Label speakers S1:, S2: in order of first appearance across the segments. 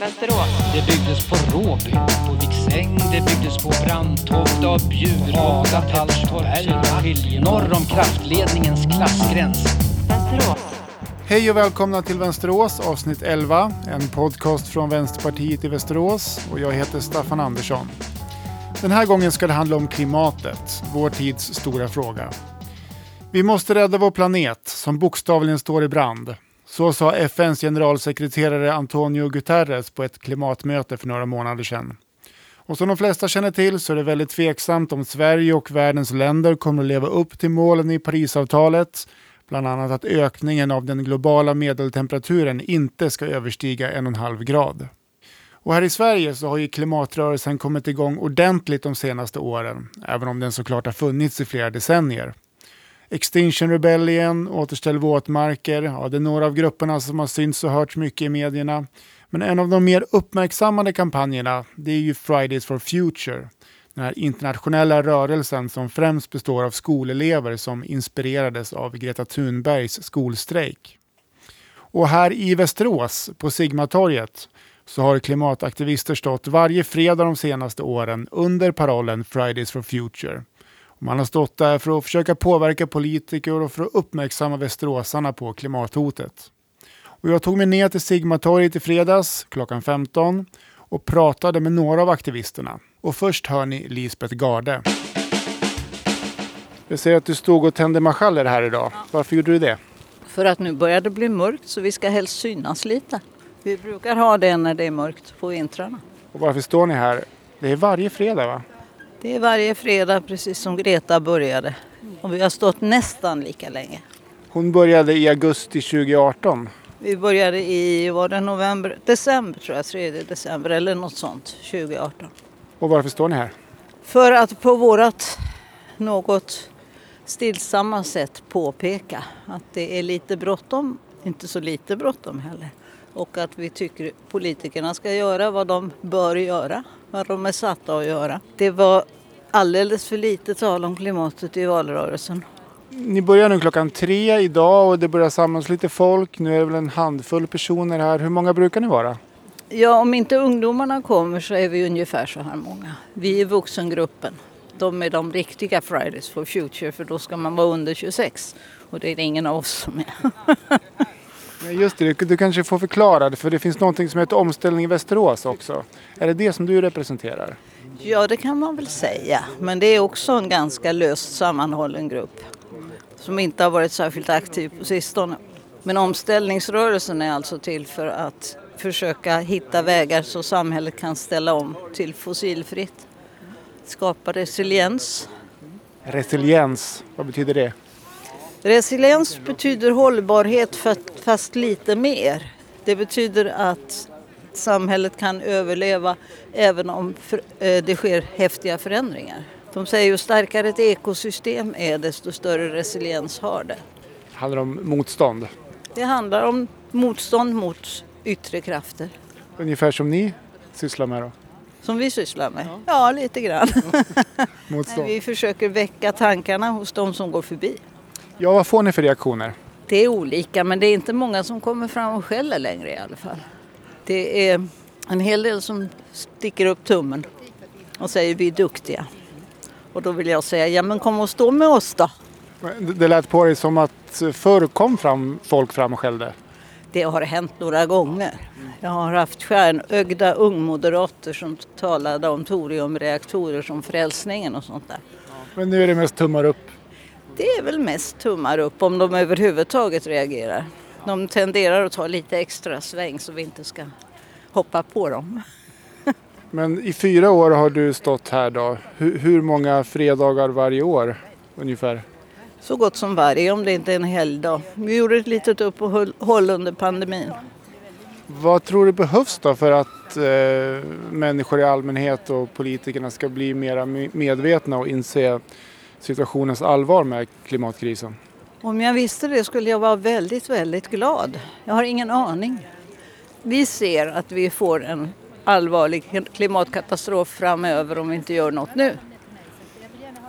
S1: Västerås.
S2: Det byggdes på Råby, på Viksäng, det byggdes på Brandtoft och Bjur, Haga, Hallstorp, norr om kraftledningens klassgräns.
S1: Västerås.
S3: Hej och välkomna till Vänsterås avsnitt 11, en podcast från Vänsterpartiet i Västerås och jag heter Staffan Andersson. Den här gången ska det handla om klimatet, vår tids stora fråga. Vi måste rädda vår planet som bokstavligen står i brand. Så sa FNs generalsekreterare Antonio Guterres på ett klimatmöte för några månader sedan. Och som de flesta känner till så är det väldigt tveksamt om Sverige och världens länder kommer att leva upp till målen i Parisavtalet. Bland annat att ökningen av den globala medeltemperaturen inte ska överstiga en och en halv grad. Och här i Sverige så har ju klimatrörelsen kommit igång ordentligt de senaste åren, även om den såklart har funnits i flera decennier. Extinction Rebellion, Återställ våtmarker, ja, det är några av grupperna som har synts och hörts mycket i medierna. Men en av de mer uppmärksammade kampanjerna det är ju Fridays for Future. Den här internationella rörelsen som främst består av skolelever som inspirerades av Greta Thunbergs skolstrejk. Och här i Västerås, på Sigmatorget, så har klimataktivister stått varje fredag de senaste åren under parollen Fridays for Future. Man har stått där för att försöka påverka politiker och för att uppmärksamma västeråsarna på klimathotet. Och jag tog mig ner till Sigmatorget i fredags klockan 15 och pratade med några av aktivisterna. Och först hör ni Lisbeth Garde. Jag ser att du stod och tände marschaller här idag. Varför gjorde du det?
S4: För att nu börjar det bli mörkt så vi ska helst synas lite. Vi brukar ha det när det är mörkt på vintrarna.
S3: Och varför står ni här? Det är varje fredag va?
S4: Det är varje fredag precis som Greta började. Och vi har stått nästan lika länge.
S3: Hon började i augusti 2018.
S4: Vi började i, var det november, december tror jag, 3 december eller något sånt, 2018.
S3: Och varför står ni här?
S4: För att på vårat något stillsamma sätt påpeka att det är lite bråttom, inte så lite bråttom heller. Och att vi tycker politikerna ska göra vad de bör göra, vad de är satta att göra. Det var alldeles för lite tal om klimatet i valrörelsen.
S3: Ni börjar nu klockan tre idag och det börjar samlas lite folk. Nu är det väl en handfull personer här. Hur många brukar ni vara?
S4: Ja, om inte ungdomarna kommer så är vi ungefär så här många. Vi är vuxengruppen. De är de riktiga Fridays for Future för då ska man vara under 26 och det är det ingen av oss som är.
S3: Men Just det, du kanske får förklara det för det finns någonting som heter Omställning i Västerås också. Är det det som du representerar?
S4: Ja, det kan man väl säga. Men det är också en ganska löst sammanhållen grupp som inte har varit särskilt aktiv på sistone. Men omställningsrörelsen är alltså till för att försöka hitta vägar så samhället kan ställa om till fossilfritt. Skapa resiliens.
S3: Resiliens, vad betyder det?
S4: Resiliens betyder hållbarhet fast- fast lite mer. Det betyder att samhället kan överleva även om eh, det sker häftiga förändringar. De säger ju starkare ett ekosystem är desto större resiliens har det.
S3: Handlar det om motstånd?
S4: Det handlar om motstånd mot yttre krafter.
S3: Ungefär som ni sysslar med då?
S4: Som vi sysslar med. Ja, lite grann.
S3: Motstånd?
S4: Vi försöker väcka tankarna hos de som går förbi.
S3: Ja, vad får ni för reaktioner?
S4: Det är olika men det är inte många som kommer fram och skäller längre i alla fall. Det är en hel del som sticker upp tummen och säger vi är duktiga. Och då vill jag säga, ja men kom och stå med oss då.
S3: Det- lät på dig som att förr kom fram folk fram och skällde.
S4: Det har hänt några gånger. Jag har haft stjärnögda ungmoderater som talade om toriumreaktorer som frälsningen och sånt där.
S3: Men nu är det mest tummar upp.
S4: Det är väl mest tummar upp om de överhuvudtaget reagerar. De tenderar att ta lite extra sväng så vi inte ska hoppa på dem.
S3: Men i fyra år har du stått här då. Hur, hur många fredagar varje år ungefär?
S4: Så gott som varje om det inte är en helgdag. Vi gjorde ett litet uppehåll under pandemin.
S3: Vad tror du behövs då för att eh, människor i allmänhet och politikerna ska bli mer medvetna och inse situationens allvar med klimatkrisen?
S4: Om jag visste det skulle jag vara väldigt, väldigt glad. Jag har ingen aning. Vi ser att vi får en allvarlig klimatkatastrof framöver om vi inte gör något nu.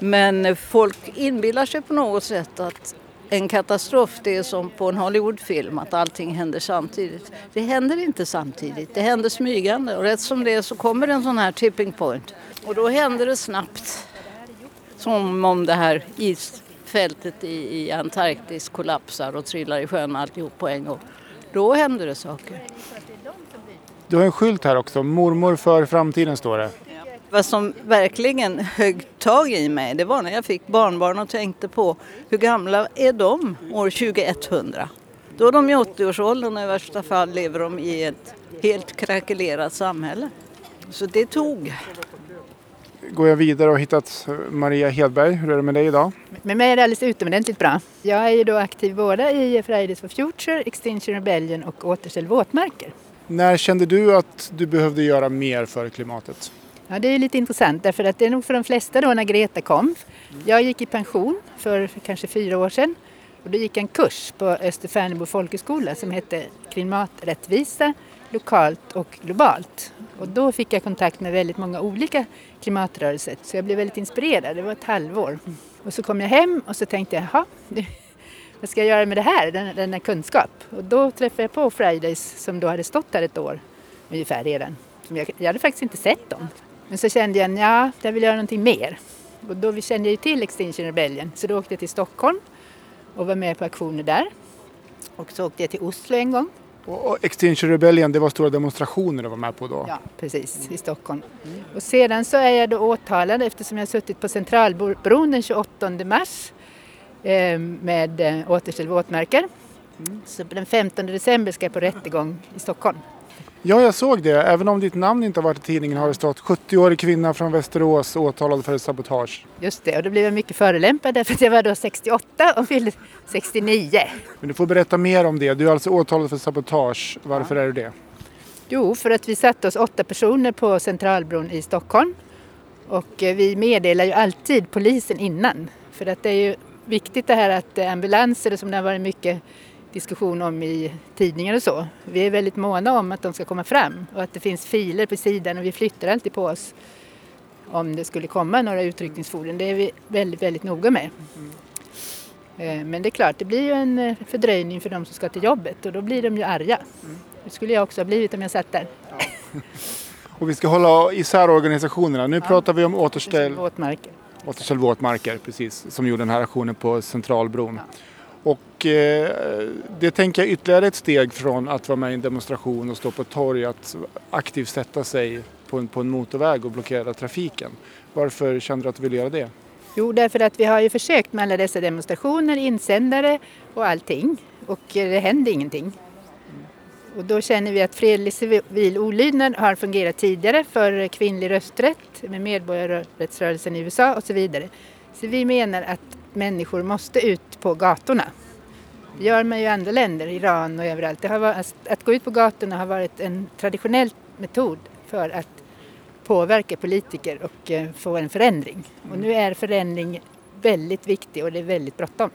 S4: Men folk inbillar sig på något sätt att en katastrof, det är som på en Hollywoodfilm, att allting händer samtidigt. Det händer inte samtidigt, det händer smygande och rätt som det är så kommer en sån här tipping point. Och då händer det snabbt. Som om det här isfältet i, i Antarktis kollapsar och trillar i sjön alltihop på en gång. Då händer det saker.
S3: Du har en skylt här också, mormor för framtiden står det.
S4: Vad som verkligen högg tag i mig det var när jag fick barnbarn och tänkte på hur gamla är de år 2100? Då är de i 80-årsåldern och i värsta fall lever de i ett helt krackelerat samhälle. Så det tog.
S3: Går jag vidare och hittat Maria Hedberg. Hur är det med dig idag?
S1: Med mig är det alldeles utomordentligt bra. Jag är ju då aktiv både i Fridays for Future, Extinction Rebellion och Återställ våtmarker.
S3: När kände du att du behövde göra mer för klimatet?
S1: Ja, det är lite intressant därför att det är nog för de flesta då när Greta kom. Jag gick i pension för kanske fyra år sedan och då gick en kurs på Österfärnebo folkhögskola som hette Klimaträttvisa lokalt och globalt. Och då fick jag kontakt med väldigt många olika klimatrörelser så jag blev väldigt inspirerad. Det var ett halvår. Och så kom jag hem och så tänkte jag, jaha, vad ska jag göra med det här, den, denna kunskap? Och då träffade jag på Fridays som då hade stått här ett år ungefär redan. Jag, jag hade faktiskt inte sett dem. Men så kände jag, ja, jag vill göra någonting mer. Och då kände jag ju till Extinction Rebellion så då åkte jag till Stockholm och var med på aktioner där. Och så åkte jag till Oslo en gång.
S3: Och Extinction Rebellion, det var stora demonstrationer du var med på då?
S1: Ja, precis, i Stockholm. Och sedan så är jag då åtalad eftersom jag suttit på Centralbron den 28 mars eh, med eh, återställ våtmarker. Så den 15 december ska jag på rättegång i Stockholm.
S3: Ja, jag såg det. Även om ditt namn inte har varit i tidningen har det stått 70-årig kvinna från Västerås åtalad för sabotage.
S1: Just det, och då blev jag mycket förolämpad därför att jag var då 68 och fyllde 69.
S3: Men du får berätta mer om det. Du är alltså åtalad för sabotage. Varför ja. är du det?
S1: Jo, för att vi satte oss åtta personer på Centralbron i Stockholm. Och eh, vi meddelar ju alltid polisen innan. För att det är ju viktigt det här att ambulanser, som det har varit mycket diskussion om i tidningar och så. Vi är väldigt måna om att de ska komma fram och att det finns filer på sidan och vi flyttar alltid på oss om det skulle komma några utryckningsfordon. Det är vi väldigt, väldigt noga med. Mm. Men det är klart, det blir ju en eh, fördröjning för de som ska till jobbet och då blir de ju arga. Mm. Det skulle jag också ha blivit om jag satt där. Ja.
S3: och vi ska hålla isär organisationerna. Nu ja. pratar vi om återställ
S1: våtmarker.
S3: Återställ våtmarker, precis, som gjorde den här aktionen på Centralbron. Ja. Och eh, det tänker jag ytterligare ett steg från att vara med i en demonstration och stå på ett torg, att aktivt sätta sig på en, på en motorväg och blockera trafiken. Varför kände du att du ville göra det?
S1: Jo, därför att vi har ju försökt med alla dessa demonstrationer, insändare och allting och det hände ingenting. Och då känner vi att fredlig civil olydnad har fungerat tidigare för kvinnlig rösträtt med medborgarrättsrörelsen i USA och så vidare. Så vi menar att människor måste ut på gatorna. Det gör man ju i andra länder, Iran och överallt. Det har varit, att gå ut på gatorna har varit en traditionell metod för att påverka politiker och eh, få en förändring. Och nu är förändring väldigt viktig och det är väldigt bråttom.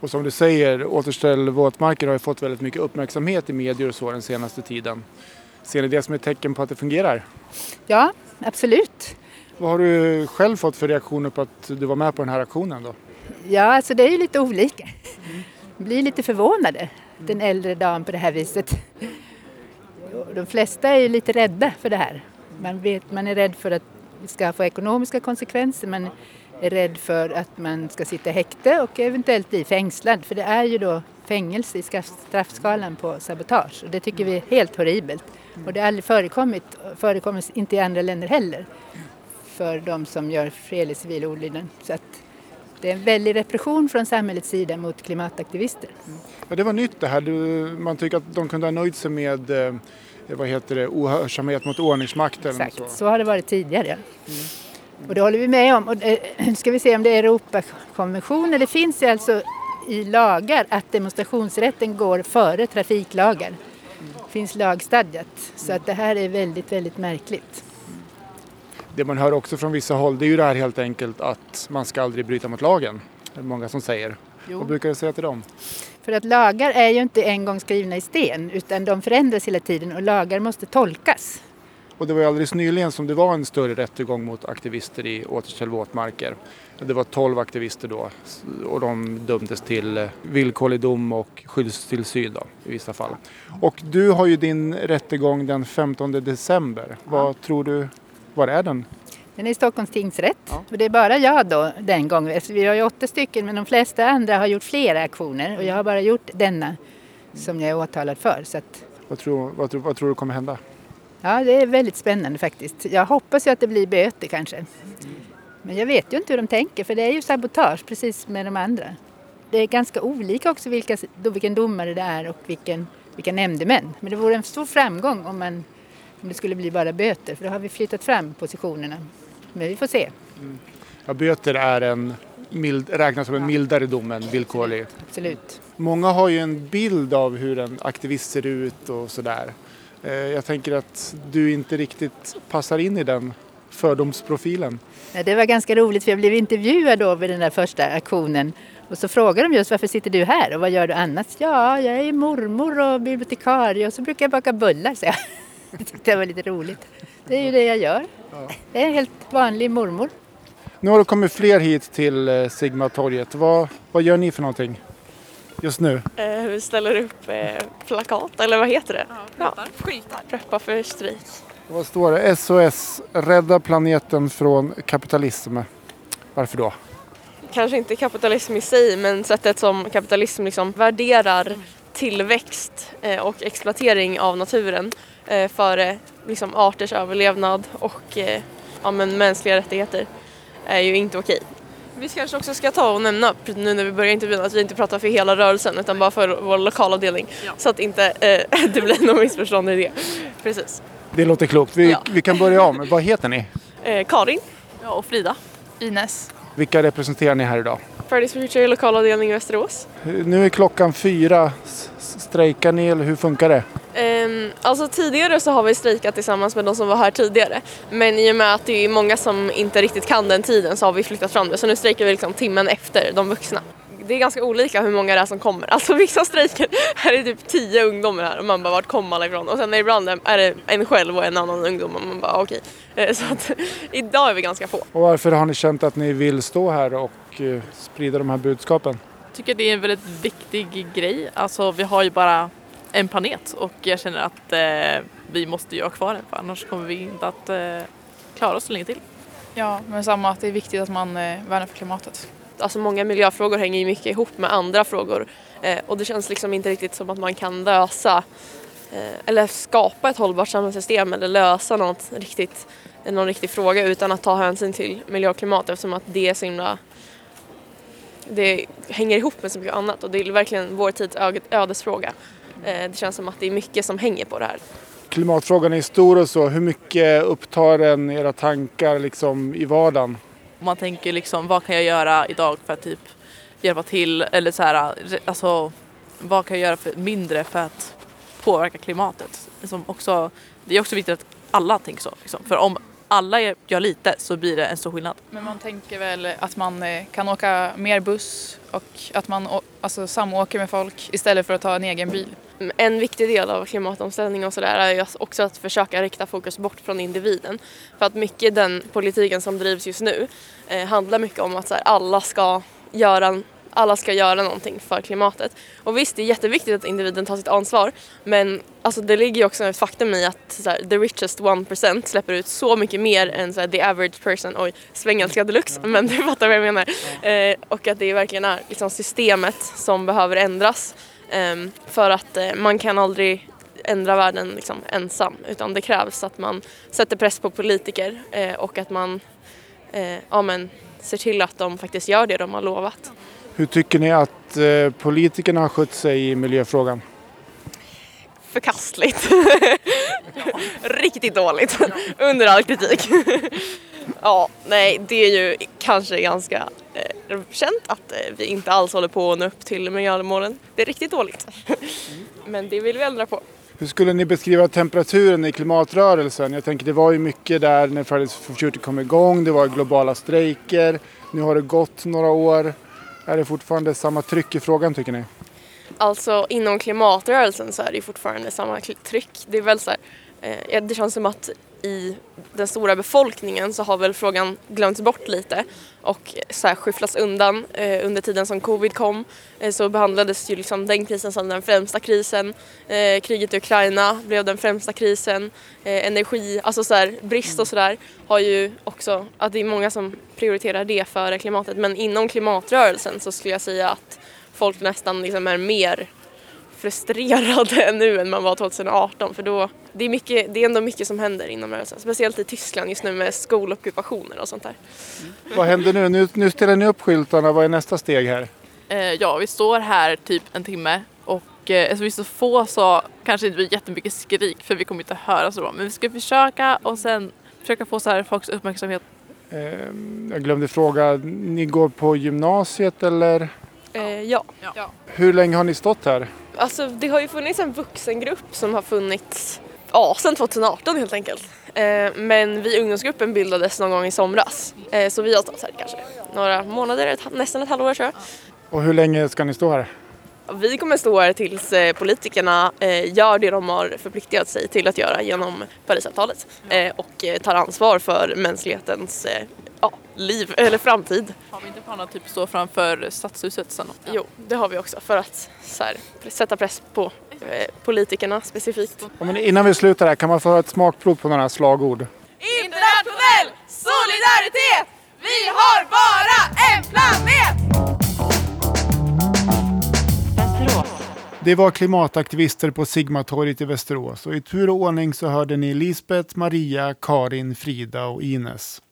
S3: Och som du säger, återställ våtmarker har ju fått väldigt mycket uppmärksamhet i medier och så den senaste tiden. Ser ni det som ett tecken på att det fungerar?
S1: Ja, absolut.
S3: Vad har du själv fått för reaktioner på att du var med på den här aktionen då?
S1: Ja, alltså det är ju lite olika. De blir lite förvånade, den äldre damen på det här viset. De flesta är ju lite rädda för det här. Man, vet, man är rädd för att det ska få ekonomiska konsekvenser, man är rädd för att man ska sitta i häkte och eventuellt bli fängslad. För det är ju då fängelse i straffskalan på sabotage och det tycker vi är helt horribelt. Och det har aldrig förekommit, förekommer inte i andra länder heller för de som gör fredlig civil olydnad. Så att det är en väldig repression från samhällets sida mot klimataktivister.
S3: Ja, det var nytt det här. Man tycker att de kunde ha nöjt sig med eh, vad heter det, ohörsamhet mot ordningsmakten.
S1: Exakt, så. så har det varit tidigare. Mm. Och det håller vi med om. Och det, ska vi se om det är Europakonventionen. Det finns ju alltså i lagar att demonstrationsrätten går före trafiklagar. Det finns lagstadgat. Så att det här är väldigt, väldigt märkligt
S3: det man hör också från vissa håll det är ju det här helt enkelt att man ska aldrig bryta mot lagen. Det är många som säger. Jo. Vad brukar du säga till dem?
S1: För att lagar är ju inte en gång skrivna i sten utan de förändras hela tiden och lagar måste tolkas.
S3: Och det var ju alldeles nyligen som det var en större rättegång mot aktivister i Återställ våtmarker. Det var 12 aktivister då och de dömdes till eh, villkorlig dom och skyddstillsyn då, i vissa fall. Och du har ju din rättegång den 15 december. Vad tror du, var är den?
S1: Den är i Stockholms tingsrätt och det är bara jag då den gången. Alltså, Vi har ju åtta stycken men de flesta andra har gjort flera aktioner och jag har bara gjort denna som jag är åtalad för. Så att,
S3: Vad tror, vad, tror, vad tror du kommer hända?
S1: ja, det är väldigt spännande faktiskt. Jag hoppas ju att det blir böter kanske. Men jag vet ju inte hur de tänker för det är ju sabotage precis med de andra. Det är ganska olika också vilka, vilken domare det är och vilken, vilka nämndemän. Men det vore en stor framgång om, man, om det skulle bli bara böter för då har vi flyttat fram positionerna. Men vi får se.
S3: Ja, böter är en mild, räknas som en mildare dom än villkorlig.
S1: Absolut.
S3: Många har ju en bild av hur en aktivist ser ut och sådär. Eh, Jag tänker att du inte riktigt passar in i den fördomsprofilen.
S1: Det var ganska roligt för jag blev intervjuad då vid den där första aktionen. Och så frågade de just varför sitter du här och vad gör du annars? Ja, jag är mormor och bibliotekarie och så brukar jag baka bullar, så jag. Det tyckte jag var lite roligt. Det är ju det jag gör. Jag är en helt vanlig mormor.
S3: Nu har det kommit fler hit till eh, Sigmatorget. Vad, vad gör ni för någonting just nu?
S5: Eh, vi ställer upp eh, plakat, eller vad heter det? Ja, skyltar. Preppar för strejk.
S3: Vad står det? SOS, rädda planeten från kapitalism. Varför då?
S5: Kanske inte kapitalism i sig, men sättet som kapitalism liksom värderar tillväxt eh, och exploatering av naturen eh, före liksom arters överlevnad och eh, ja, men mänskliga rättigheter är ju inte okej. Vi kanske också ska ta och nämna nu när vi börjar intervjun att vi inte pratar för hela rörelsen utan bara för vår lokalavdelning så att inte eh, det blir något missförstånd i det. Precis.
S3: Det låter klokt. Vi,
S5: Ja.
S3: vi kan börja om. Vad heter ni?
S5: Eh, Karin,
S6: Ja, och Frida. Ines.
S3: Vilka representerar ni här idag?
S5: Fridays for Future lokalavdelning i Västerås.
S3: Nu är klockan fyra. Strejkar ni eller hur funkar det?
S5: Ehm, alltså tidigare så har vi strejkat tillsammans med de som var här tidigare. Men i och med att det är många som inte riktigt kan den tiden så har vi flyttat fram det. Så nu strejkar vi liksom timmen efter de vuxna. Det är ganska olika hur många det är som kommer. Alltså vissa strejker, här är typ tio ungdomar här och man bara vart kommer alla ifrån? Och sen ibland är det en själv och en annan ungdom och man bara okej. Eh, Så att idag är vi ganska få.
S3: Och varför har ni känt att ni vill stå här och eh, sprida de här budskapen?
S6: Jag tycker det är en väldigt viktig grej. Alltså vi har ju bara en planet och jag känner att eh, vi måste ju ha kvar den för annars kommer vi inte att eh, klara oss så länge till.
S7: Ja, men samma att det är viktigt att man eh, värnar för klimatet.
S5: Alltså många miljöfrågor hänger ju mycket ihop med andra frågor eh, och det känns liksom inte riktigt som att man kan lösa eh, eller skapa ett hållbart samhällssystem eller lösa något riktigt, någon riktig fråga utan att ta hänsyn till miljö och klimat eftersom att det är så himla det hänger ihop med så mycket annat och det är verkligen vår tids ödesfråga. Eh, det känns som att det är mycket som hänger på det här.
S3: Klimatfrågan är stor och så. Hur mycket upptar den era tankar liksom i vardagen?
S6: Om man tänker liksom vad kan jag göra idag för att typ hjälpa till eller så här, alltså vad kan jag göra för, mindre för att påverka klimatet? Liksom också, det är också viktigt att alla tänker så. Liksom. För om alla gör lite så blir det en stor skillnad.
S7: Men man tänker väl att man eh, kan åka mer buss och att man alltså, samåker med folk istället för att ta en egen bil.
S5: En viktig del av klimatomställning och sådär är också att försöka rikta fokus bort från individen. För att mycket den politiken som drivs just nu eh, handlar mycket om att så här, alla, ska göra, alla ska göra någonting för klimatet. Och visst, det är jätteviktigt att individen tar sitt ansvar men alltså, det ligger ju också ett faktum i att så här, the richest 1% släpper ut så mycket mer än så här, the average person. Oj, svengelska deluxe, men du fattar vad jag menar. Eh, och att det verkligen är liksom, systemet som behöver ändras. eh, för att eh, man kan aldrig ändra världen liksom, ensam utan det krävs att man sätter press på politiker eh, och att man eh, ja, men, ser till att de faktiskt gör det de har lovat.
S3: Hur tycker ni att eh, politikerna har skött sig i miljöfrågan?
S5: Förkastligt. Riktigt dåligt. Under all kritik. ja, nej, det är ju kanske ganska eh, känt att eh, vi inte alls håller på att nå upp till miljömålen. Det är riktigt dåligt. Men det vill vi ändra på.
S3: Hur skulle ni beskriva temperaturen i klimatrörelsen? Jag tänker det var ju mycket där när Fridays for Future kom igång. Det var globala strejker. Nu har det gått några år. Är det fortfarande samma tryck i frågan tycker ni?
S5: Alltså inom klimatrörelsen så är det ju fortfarande samma tryck. Det är väl så här, Eh, det känns som att i den stora befolkningen så har väl frågan glömts bort lite och så här skyfflats undan. Eh, under tiden som covid kom eh, så behandlades ju liksom den krisen som den främsta krisen. Eh, kriget i Ukraina blev den främsta krisen. Eh, energi, alltså så här, brist och sådär har ju också, att det är många som prioriterar det före klimatet men inom klimatrörelsen så skulle jag säga att folk nästan liksom är mer frustrerade nu än man var 2018 för då, det är, mycket, det är ändå mycket som händer inom rörelsen. Speciellt i Tyskland just nu med skolockupationer och sånt där.
S3: Vad händer nu? nu? Nu ställer ni upp skyltarna. Vad är nästa steg här?
S6: Eh, ja, vi står här typ en timme och eh, eftersom vi är så få så kanske det inte blir jättemycket skrik för vi kommer inte höra så bra. Men vi ska försöka och sen försöka få så här folks uppmärksamhet.
S3: Eh, jag glömde fråga, ni går på gymnasiet eller?
S5: Eh, ja.
S3: Hur länge har ni stått här?
S5: Alltså det har ju funnits en vuxengrupp som har funnits ja, sedan 2018 helt enkelt. Eh, men vi i ungdomsgruppen bildades någon gång i somras. Eh, så vi har stått här kanske några månader, nästan ett halvår tror jag.
S3: Och hur länge ska ni stå här?
S5: Vi kommer stå här tills eh, politikerna gör det de har förpliktigat sig till att göra genom Parisavtalet och tar ansvar för mänsklighetens liv eller framtid.
S6: Har vi inte planer att typ stå framför stadshuset sen?
S5: Jo, det har vi också för att så här, sätta press på eh, politikerna specifikt.
S3: Ja, men innan vi slutar här, kan man få ett smakprov på några slagord?
S6: Internationell solidaritet! Vi har bara en planet!
S3: Det var klimataktivister på Sigmatorget i Västerås och i tur och ordning så hörde ni Lisbeth, Maria, Karin, Frida och Ines.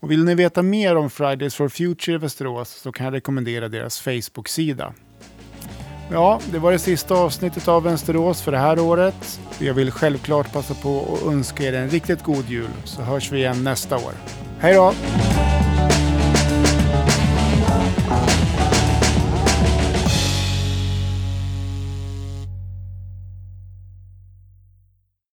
S3: Och vill ni veta mer om Fridays for Future i Västerås så kan jag rekommendera deras Facebook-sida. Ja, det var det sista avsnittet av Vänsterås för det här året. Jag vill självklart passa på att önska er en riktigt god jul så hörs vi igen nästa år. Hej då!